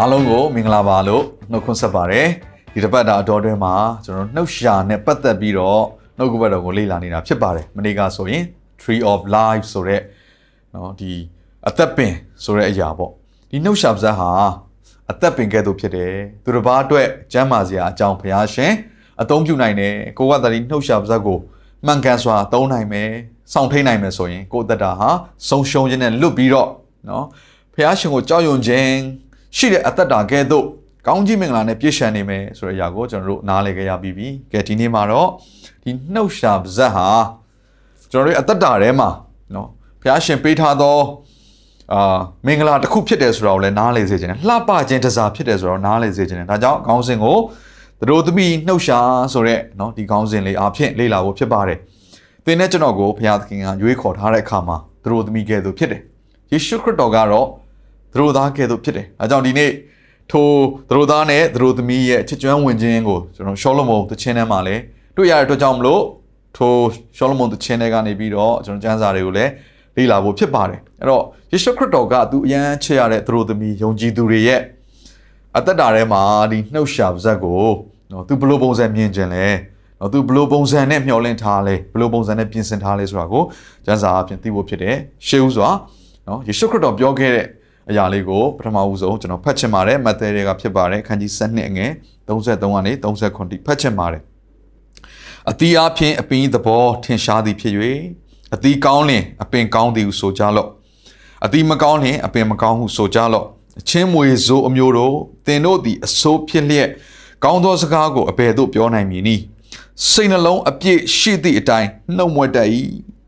အားလုံးကိုမင်္ဂလာပါလို့နှုတ်ခွန်းဆက်ပါတယ်ဒီတစ်ပတ်တာအတော်တွင်းမှာကျွန်တော်နှုတ်ရှာနဲ့ပတ်သက်ပြီးတော့နှုတ်ကပတ်တော်ကိုလေ့လာနေတာဖြစ်ပါတယ်မနေ့ကဆိုရင် Tree of Life ဆိုတဲ့เนาะဒီအသက်ပင်ဆိုတဲ့အရာပေါ့ဒီနှုတ်ရှာပါဇက်ဟာအသက်ပင်ကဲ့သို့ဖြစ်တယ်သူတစ်ပါးအတွက်ကျမ်းမာစရာအကြောင်းဘုရားရှင်အသုံးပြုနိုင်တယ်ကိုကတည်းကနှုတ်ရှာပါဇက်ကိုမှန်ကန်စွာသုံးနိုင်မယ်စောင့်ထိန်နိုင်မယ်ဆိုရင်ကိုယ့်အသက်တာဟာဆုံးရှုံးခြင်းနဲ့လွတ်ပြီးတော့เนาะဘုရားရှင်ကိုကြောက်ရွံ့ခြင်း ရှိတဲ့အသက်တာကဲ့သို့ကောင်းကြီးမင်္ဂလာနဲ့ပြည့်စုံနေမယ်ဆိုတဲ့အရာကိုကျွန်တော်တို့နားလည်ကြရပြီးပြီ။ကဲဒီနေ့မှာတော့ဒီနှုတ်ရှာပါဇက်ဟာကျွန်တော်တို့အသက်တာထဲမှာနော်ဘုရားရှင်ပေးထားသောအာမင်္ဂလာတစ်ခုဖြစ်တယ်ဆိုတာကိုလည်းနားလည်စေခြင်းနဲ့လှပခြင်းတစားဖြစ်တယ်ဆိုတာကိုနားလည်စေခြင်းနဲ့ဒါကြောင့်ခေါင်းစဉ်ကိုသူတို့သမီးနှုတ်ရှာဆိုတဲ့နော်ဒီခေါင်းစဉ်လေးအားဖြင့်လေ့လာဖို့ဖြစ်ပါတယ်။သင်နဲ့ကျွန်တော်ကိုဘုရားသခင်ကရွေးခေါ်ထားတဲ့အခါမှာသူတို့သမီးကဲ့သို့ဖြစ်တယ်။ယေရှုခရစ်တော်ကတော့ သူတို့သားကဲ့သို့ဖြစ်တယ်။အဲကြောင့်ဒီနေ့ထိုသူတို့သားနဲ့သူတို့သမီးရဲ့ချစ်ကျွမ်းဝင်ခြင်းကိုကျွန်တော်ရှောလမုန်သချင်းထဲမှာလည်းတွေ့ရတဲ့အတွက်ကြောင့်မလို့ထိုရှောလမုန်သချင်းထဲကနေပြီးတော့ကျွန်တော်ကျမ်းစာတွေကိုလည်းလေ့လာဖို့ဖြစ်ပါတယ်။အဲ့တော့ယေရှုခရစ်တော်ကသူအရန်ချစ်ရတဲ့သူတို့သမီးယုံကြည်သူတွေရဲ့အသက်တာထဲမှာဒီနှုတ်ရှာပါဇက်ကိုနော်သူဘလို့ပုံစံမြင်ခြင်းလဲနော်သူဘလို့ပုံစံနဲ့မျှော်လင့်ထားလဲဘလို့ပုံစံနဲ့ပြင်ဆင်ထားလဲဆိုတာကိုကျမ်းစာအပြင်သိဖို့ဖြစ်တယ်။ရှေးဥစွာနော်ယေရှုခရစ်တော်ပြောခဲ့တဲ့ အရာလေးကိုပထမဦးဆုံးကျွန်တော်ဖတ်ချင်ပါတယ်မဿဲတွေကဖြစ်ပါတယ်ခန်းကြီး7အငယ်33ကနေ39တိဖတ်ချင်ပါတယ်အတီးအဖျင်းအပင်သဘောထင်ရှားသည်ဖြစ်၍အတီးကောင်းလင်အပင်ကောင်းသည်ဟုဆိုကြလော့အတီးမကောင်းလင်အပင်မကောင်းဟုဆိုကြလော့အချင်းမွေဆိုးအမျိုးတို့တင်တို့သည်အဆိုးဖြစ်လျက်ကောင်းသောစကားကိုအဘယ်သို့ပြောနိုင်မည်နည်းစိတ်နှလုံးအပြည့်ရှိသည့်အတိုင်းနှုတ်မွက်တတ်၏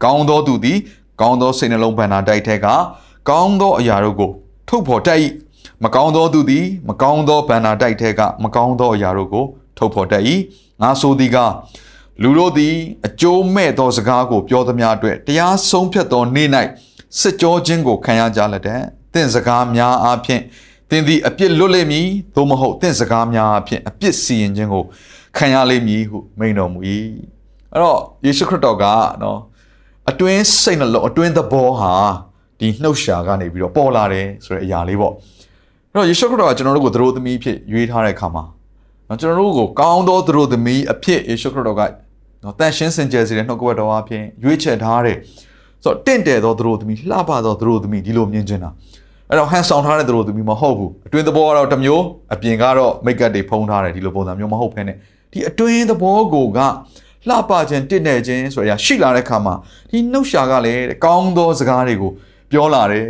ကောင်းသောသူသည် ကောင်းသောစိတ်နှလုံးဗန္နာတိုက်ထက်ကကောင်းသောအရာတို့ကို ထုတ်ဖော်တတ်၏မကောင်းသောသူသည် မကောင်းသောဗန္နာတိုက်ထဲကမကောင်းသောအရာတို့ကို ထုတ်ဖော်တတ်၏ငါဆိုသည်ကလူတို့သည်အကျိုးမဲ့သောစကားကိုပြောသမျှအတွက်တရားဆုံးဖြတ်သောနေ့၌စစ်ကြောခြင်းကိုခံရကြလက်တဲ့တင့်စကားများအားဖြင့်သင်သည်အပြစ်လွတ်လိမ့်မည်သို့မဟုတ်တင့်စကားများအားဖြင့်အပြစ်စီရင်ခြင်းကိုခံရလိမ့်မည်ဟုမိန့်တော်မူ၏အဲ့တော့ယေရှုခရစ်တော်ကနော်အတွင်းစိတ်နှလုံးအတွင်းသဘောဟာ ဒီနှုတ်ရှာကနေပြီးတော့ပေါ်လာတယ်ဆိုတဲ့အရာလေးပေါ့အဲ့တော့ယေရှုခရစ်တော်ကကျွန်တော်တို့ကိုသတို့သမီးဖြစ်ရွေးထားတဲ့အခါမှာနော်ကျွန်တော်တို့ကိုကောင်းသောသတို့သမီးအဖြစ်ယေရှုခရစ်တော်ကနော်တန်ရှင်းစင်ကြယ်စေတဲ့နှုတ်ကပတ်တော်အဖြစ်ရွေးချယ်ထားတယ်ဆိုတော့တင့်တယ်သောသတို့သမီးလှပသောသတို့သမီးဒီလိုမြင်ချင်တာအဲ့တော့ဟန်ဆောင်ထားတဲ့သတို့သမီးမဟုတ်ဘူးအတွင်းသဘောကတော့တစ်မျိုးအပြင်ကတော့မိတ်ကပ်တွေဖုံးထားတယ်ဒီလိုပုံစံမျိုးမဟုတ်ဘဲနဲ့ဒီအတွင်းသဘောကိုကလှပခြင်းတင့်တယ်ခြင်းဆိုရရှိလာတဲ့ခါမှာဒီနှုတ်ရှာကလည်းကောင်းသောစကားတွေကို ပြောလာတယ်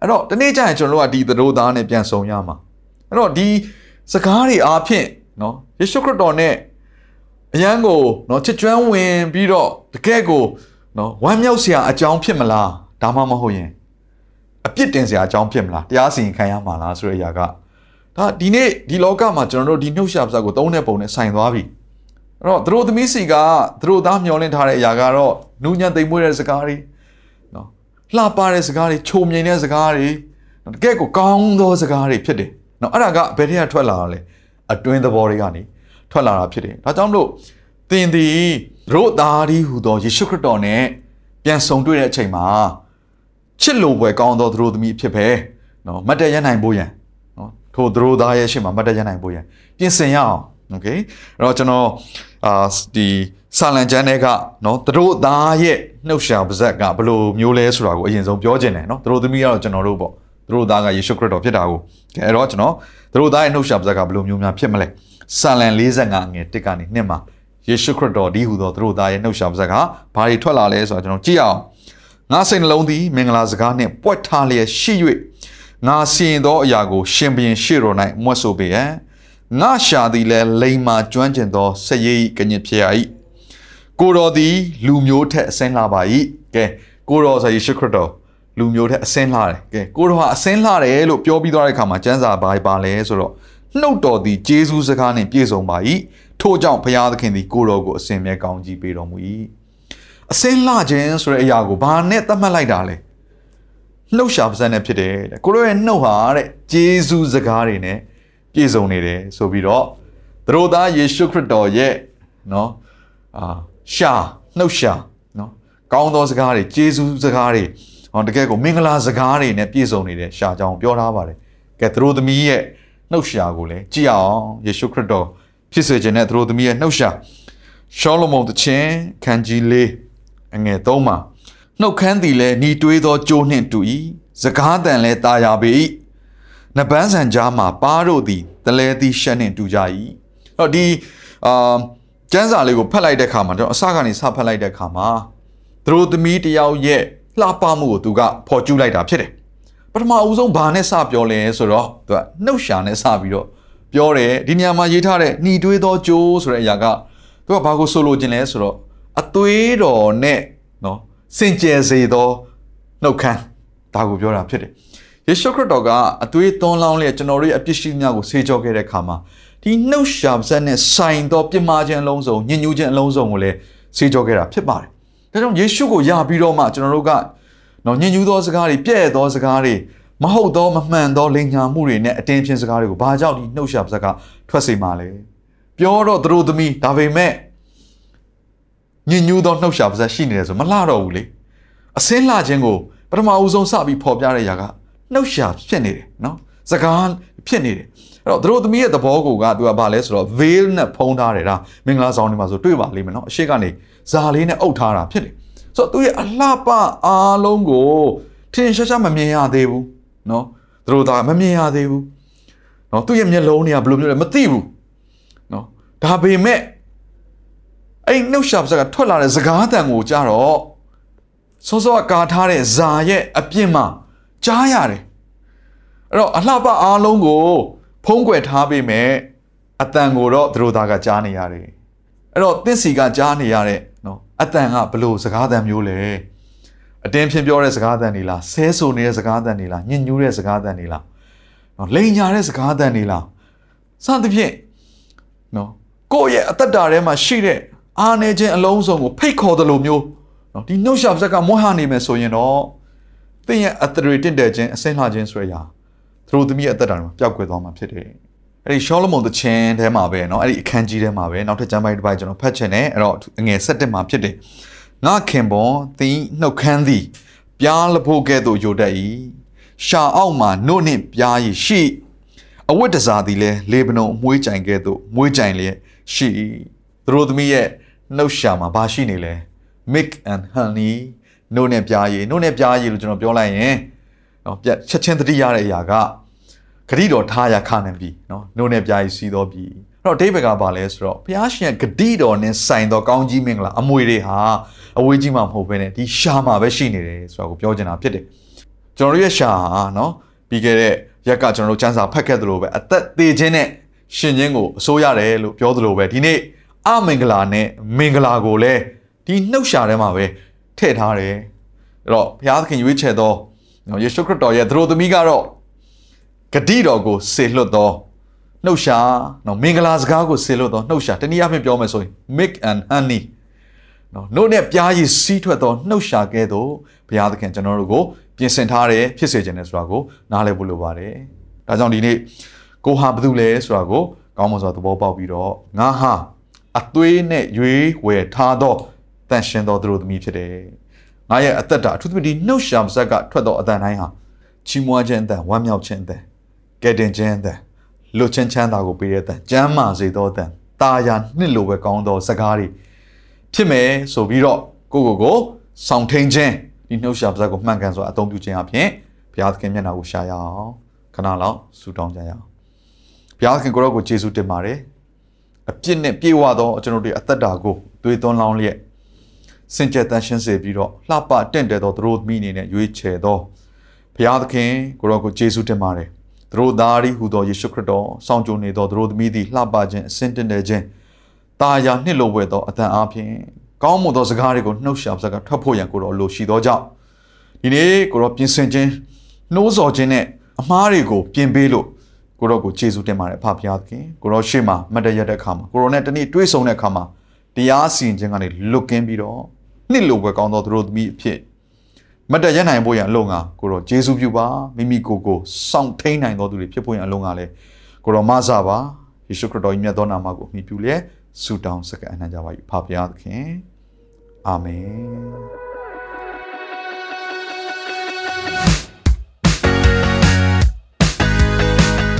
အဲ့တော့ဒီနေ့ကျရင်ကျွန်တော်တို့ကဒီသတို့သားနဲ့ပြန်ဆုံရမှာအဲ့တော့ဒီစကားတွေအားဖြင့်နော်ယေရှုခရစ်တော်နဲ့အရန်ကိုနော်ချစ်ကျွမ်းဝင်ပြီးတော့တကယ်ကိုနော်ဝမ်းမြောက်စရာအကြောင်းဖြစ်မလားဒါမှမဟုတ်ရင်အပြစ်တင်စရာအကြောင်းဖြစ်မလားတရားစီရင်ခံရမှာလားဆိုတဲ့အရာကဒါဒီနေ့ဒီလောကမှာကျွန်တော်တို့ဒီနှုတ်ရှာပစကိုသုံးတဲ့ပုံနဲ့ဆိုင်သွားပြီအဲ့တော့သူတို့သမီးစီကသူတို့သားမျောလင့်ထားတဲ့အရာကတော့နူးညံ့သိမ်မွေးတဲ့စကားတွေနော် လှပတဲ့စကားတွေချုံမြိန်တဲ့စကားတွေတကယ့်ကိုကောင်းသောစကားတွေဖြစ်တယ်။နော်အဲ့ဒါကဘယ်ထက်ကထွက်လာတာလဲ။အတွင်းသဘောတွေကနေထွက်လာတာဖြစ်တယ်။ဒါကြောင့်မလို့သင်သည်တို့သားဒီဟူသောယေရှုခရစ်တော်နဲ့ပြန်ဆုံတွေ့တဲ့အချိန်မှာချစ်လိုပွဲကောင်းသောသူတို့သမီးဖြစ်ပဲ။နော်မတ်တရနိုင်ဖို့ရန်နော်ထိုသူတို့သားရဲ့ရှေ့မှာမတ်တရနိုင်ဖို့ရန်ပြင်ဆင်ရအောင်။ Okay အဲ့တော့ကျွန်တော်အာဒီ ဆာလန်ကျမ်းတွေကနော်သူတို့သားရဲ့နှုတ်ရှာပါဇက်ကဘယ်လိုမျိုးလဲဆိုတာကိုအရင်ဆုံးပြောခြင်းတယ်နော်သူတို့သမီးကတော့ကျွန်တော်တို့ပေါ့သူတို့သားကယေရှုခရစ်တော်ဖြစ်တာကိုအဲ့တော့ကျွန်တော်သူတို့သားရဲ့နှုတ်ရှာပါဇက်ကဘယ်လိုမျိုးများဖြစ်မလဲဆာလန်45ငယ်1ကနေ2မှာယေရှုခရစ်တော်ဒီဟူသောသူတို့သားရဲ့နှုတ်ရှာပါဇက်ကဘာတွေထွက်လာလဲဆိုတာကျွန်တော်ကြည့်အောင်ငါစိတ်နှလုံးသည်မင်္ဂလာစကားနှင့်ပွက်ထားလျက်ရှိ၍ငါစီရင်သောအရာကို ရှင်ဘုရင်ရှေ့တော်၌မွတ်ဆိုပေရန်ငါရှာသည်လဲလိန်မာကျွမ်းကျင်သောစရိပ်ကညစ်ဖြစ်ရ၏ ကိုတော်သည် လူမျိုးထက်အစင်းလာပါ၏ကဲကိုတော်ဆိုယေရှုခရစ်တော်လူလူမျိုးတဲ့အစင်းလှတယ်ကဲကိုတော်ဟာအစင်းလှတယ်လို့ပြောပြီးသွားတဲ့အခါမှာကျမ်းစာဘာပါလဲဆိုတော့နှုတ်တော်သည်ဂျေဇုစကားနှင့်ပြည့်စုံပါ၏ထို့ကြောင့်ဘုရားသခင်သည်ကိုတော်ကိုအစင်မြဲကောင်းကြီးပေးတော်မူ၏အစင်းလှခြင်းဆိုတဲ့အရာကိုဘာနဲ့သတ်မှတ်လိုက်တာလဲနှုတ်ရှာပါးစပ်နဲ့ဖြစ်တယ်တဲ့ကိုတော်ရဲ့နှုတ်ဟာတဲ့ဂျေဇုစကားတွေနဲ့ပြည့်စုံနေတယ်ဆိုပြီးတော့သူတို့သားယေရှုခရစ်တော်ရဲ့နော်အာ ရှာနှုတ်ရှာနော်ကောင်းသောစကားတွေဂျေဇုစကားတွေဟောတကယ်ကိုမင်္ဂလာစကားတွေနဲ့ပြည့်စုံနေတဲ့ရှာကြောင်ပြောထားပါတယ်ကဲသူတို့သမီးရဲ့နှုတ်ရှာကိုလည်းကြည့်အောင်ယေရှုခရစ်တော်ဖြစ်စေခြင်းနဲ့သူတို့သမီးရဲ့နှုတ်ရှာရှောလမုန်တခြင်းခန်းကြီးလေးအငယ်၃မှာနှုတ်ခမ်းသည်လည်းဤတွေးသောကြိုးနှင့်တူ၏စကားတန်လည်းတာယာပေ၏နပန်းဆန်ကြားမှာပါတို့သည်တလဲသည်ရှက်နှင့်တူကြ၏အဲ့တော့ဒီအာ ကျမ်းစာလေးကိုဖတ်လိုက်တဲ့အခါမှာကျွန်တော်အစကနေစဖတ်လိုက်တဲ့အခါမှာသူတို့သမီးတယောက်ရဲ့လှပမှုကိုသူကဖော်ကျူးလိုက်တာဖြစ်တယ်ပထမအဦးဆုံးဘာနဲ့စပြောလဲဆိုတော့သူကနှုတ်ရှာနဲ့စပြီးတော့ပြောတယ်ဒီနေရာမှာရေးထားတဲ့หนีတွေးသောကြိုးဆိုတဲ့အရာကသူကဘာကိုဆိုလိုချင်လဲဆိုတော့အသွေးတော်နဲ့နော်စင်ကြယ်စေသောနှုတ်ခမ်းဒါကိုပြောတာဖြစ်တယ်ယေရှုခရစ်တော်ကအသွေးသွန်းလောင်းလျက်ကျွန်တော်တို့ရဲ့အပြစ်ရှိများကိုဆေးကြောခဲ့တဲ့အခါမှာ ဒီနှုတ်ရှာပါးနဲ့ဆိုင်သောပြစ်မှားခြင်းအလုံးစုံညဉ့်ညူးခြင်းအလုံးစုံကိုလည်းဆေးကြောခဲ့တာဖြစ်ပါတယ်ဒါကြောင့်ယေရှုကိုယပြီးတော့မှကျွန်တော်တို့ကနော်ညဉ့်ညူးသောစကားတွေပြည့်သောစကားတွေမဟုတ်သောမမှန်သောလိန်ညာမှုတွေနဲ့အတင်းဖြင်းစကားတွေကိုဘာကြောင့်ဒီနှုတ်ရှာပါးကထွက်စေမှာလဲပြောတော့သူတို့သမီးဒါပေမဲ့ညဉ့်ညူးသောနှုတ်ရှာပါးရှိနေတယ်ဆိုမလှတော့ဘူးလေအစင်းလှခြင်းကိုပထမအဦးဆုံးစပြီးဖော်ပြတဲ့ຢာကနှုတ်ရှာဖြစ်နေတယ်နော်စကားဖြစ်နေတယ်အဲ့ တော့သူတို့သမီးရဲ့သဘောကိုကသူကဘာလဲဆိုတော့ veil နဲ့ဖုံးထားတယ်ဒါမင်္ဂလာဆောင်တွေမှာဆိုတွေ့ပါလိမ့်မယ်နော်အရှိကနေဇာလေးနဲ့အုပ်ထားတာဖြစ်တယ်ဆိုတော့သူရဲ့အလှပအားလုံးကိုထင်ရှားရှားမမြင်ရသေးဘူးနော်သူတို့ဒါမမြင်ရသေးဘူးနော်သူ့ရဲ့မျက်လုံးတွေကဘယ်လိုမျိုးလဲမသိဘူးနော်ဒါပေမဲ့အဲ့နှုတ်ရှာပစကထွက်လာတဲ့စကားတန်ကိုကြားတော့စောစောကကာထားတဲ့ဇာရဲ့အပြစ်မှာကြားရတယ်အဲ့တော့အလှပအားလုံးကို ဖုံးကွယ်ထားပေမဲ့အတန်ကိုတော့သူတို့သားကကြားနေရတယ်အဲ့တော့သင်စီကကြားနေရတဲ့နော်အတန်ကဘလို့စကားတန်မျိုးလဲအတင်းဖြင့်ပြောတဲ့စကားတန်နေလားဆဲဆူနေတဲ့စကားတန်နေလားညှဉ်းညူးတဲ့စကားတန်နေလားနော်လိန်ညာတဲ့စကားတန်နေလားစသဖြင့်နော်ကိုယ့်ရဲ့အသက်တာထဲမှာရှိတဲ့အားနေခြင်းအလုံးစုံကိုဖိတ်ခေါ်တယ်လို့မျိုးနော်ဒီနှုတ်ရှာပစက်ကမွှဟာနေမယ်ဆိုရင်တော့သင်ရဲ့အသရေတင့်တယ်ခြင်းအစင်းလှခြင်းဆိုရရာ သူတို့သမီးရဲ့အသက်တာမှာပျောက်ကွယ်သွားမှာဖြစ်တယ်အဲ့ဒီရှောလမုန်သချင်းထဲမှာပဲเนาะအဲ့ဒီအခန်းကြီးထဲမှာပဲနောက်ထပ်ကျမ်းပိုင်းတစ်ပိုင်းကျွန်တော်ဖတ်ချင်တယ်အဲ့တော့ငွေ7မှာဖြစ်တယ်ငါခင်ပွန်သင်နှုတ်ခမ်းသည်ပြားလဖို့ကဲ့သို့ယိုတတ်၏ရှာအောက်မှာနှုတ်နှင့်ပြားရရှိအဝတ်တစားသည်လဲလေဗနုန်မွေးကြိုင်ကဲ့သို့မွေးကြိုင်လျက်ရှိသူတို့သမီးရဲ့နှုတ်ရှာမှာဘာရှိနေလဲ milk and honey နှုတ်နဲ့ပြားရည်နှုတ်နဲ့ပြားရည်လို့ကျွန်တော်ပြောလိုက်ရင်နော်ပြချက်ချင်းတတိရတဲ့အရာက ဂတိတော်ထားရခနိုင်ပြီနော်နှုတ်နဲ့ပြားရည်စီးတော်ပြီအဲ့တော့ဒိဗေကပါလဲဆိုတော့ဘုရားရှင်ရဲ့ဂတိတော်နဲ့ဆိုင်သောကောင်းကြီးမင်္ဂလာအမွေတွေဟာအဝေးကြီးမှမဟုတ်ဘဲနဲ့ဒီရှာမှာပဲရှိနေတယ်ဆိုတာကိုပြောချင်တာဖြစ်တယ်ကျွန်တော်တို့ရဲ့ရှာဟာနော်ပြီးခဲ့တဲ့ရက်ကကျွန်တော်တို့စံစာဖတ်ခဲ့သလိုပဲအသက်သေးခြင်းနဲ့ရှင်ခြင်းကိုအစိုးရတယ်လို့ပြောသလိုပဲဒီနေ့အမင်္ဂလာနဲ့မင်္ဂလာကိုလည်းဒီနှုတ်ရှာထဲမှာပဲထည့်ထားတယ်အဲ့တော့ဘုရားသခင်ရွေးချယ်သောယေရှုခရစ်တော်ရဲ့သရိုသမီးကတော့ ဂတိတော်ကိုဆေလွတ်သောနှုတ်ရှာနော်မင်္ဂလာစကားကိုဆေလွတ်သောနှုတ်ရှာတနည်းအားဖြင့်ပြောမယ်ဆိုရင် milk and honey နော်နှုတ်နဲ့ပြားရည်စီးထွက်သောနှုတ်ရှာကဲ့သို့ဘုရားသခင်ကျွန်တော်တို့ကိုပြင်ဆင်ထားတယ်ဖြစ်စေခြင်းနဲ့ဆိုတာကိုနားလည်ဖို့လိုပါတယ်ဒါကြောင့်ဒီနေ့ကိုဟာဘာလုပ်လဲဆိုတာကိုကောင်းမွန်စွာသဘောပေါက်ပြီးတော့ငါဟာအသွေးနဲ့ရွေးဝယ်ထားသောတန်ရှင်သောသူတို့သမီးဖြစ်တယ်။ငါရဲ့အသက်တာအထူးသဖြင့်ဒီနှုတ်ရှာမဆက်ကထွက်သောအတန်တိုင်းဟာချီးမွမ်းခြင်းအတန်ဝမ်းမြောက်ခြင်းအတန် ကယ်တင်ခြင်းအတန်လွတ်ချင်းချမ်းသာကိုပေးတဲ့အတန်ကျမ်းမာစေသောအတန်တာယာနှစ်လိုပဲကောင်းသောစကားတွေဖြစ်မယ်ဆိုပြီးတော့ကိုကိုကိုဆောင်ထိန်ခြင်းဒီနှုတ်ရှာပါးကိုမှန်ကန်စွာအသုံးပြုခြင်းအပြင်ဘုရားသခင်မျက်နှာကိုရှာရအောင်ခဏလောက်ဆုတောင်းကြရအောင်ဘုရားသခင်ကိုရောကိုယေရှုတင်ပါတယ်အပြစ်နဲ့ပြေဝသောကျွန်တော်တို့အသက်တာကိုသွေးသွန်းလောင်းလျက်စင်ကြယ်တန်ရှင်းစေပြီးတော့လှပတင့်တယ်သောသူတို့မိအနေနဲ့ရွေးချယ်သောဘုရားသခင်ကိုရောကိုယေရှုတင်ပါတယ် သူတို့သားရီဟူသောယေရှုခရစ်တော်စောင့်ကြိုနေသောသူတို့သမီးသည်လှပခြင်းအစင်တင်တယ်ခြင်းတာယာနှစ်လိုဝဲသောအတန်အားဖြင့်ကောင်းမွန်သောစကားတွေကိုနှုတ်ရှာစကားထွက်ဖို့ရန်ကိုတော်လိုရှိသောကြောင့်ဒီနေ့ကိုတော့ပြင်ဆင်ခြင်းနှိုးဆော်ခြင်းနဲ့အမားတွေကိုပြင်ပေးလို့ကိုတော့ကိုကျေးဇူးတင်ပါတယ်အဖဖရားသခင်ကိုတော့ရှေ့မှာမတ်တရတဲ့အခါမှာကိုရောနဲ့တနေ့တွေးဆုံတဲ့အခါမှာတရားစီရင်ခြင်းကနေလွတ်ကင်းပြီးတော့နှစ်လိုပဲကောင်းသောသူတို့သမီးအဖြစ် မတ်တရနိုင်ဖို့ရန်အလုံးကကိုတော့ကျေးဇူးပြုပါမိမိကိုယ်ကိုစောင့်ထိန်နိုင်သောသူတွေဖြစ်ဖို့ရန်အလုံးကလည်းကိုတော့မဆာပါယေရှုခရစ်တော်၏မြတ်သောနာမကိုအမိပြုလျက်ဆုတောင်းစကားအနှံ့ကြပါ၏ဖဖရားသခင်အာမင်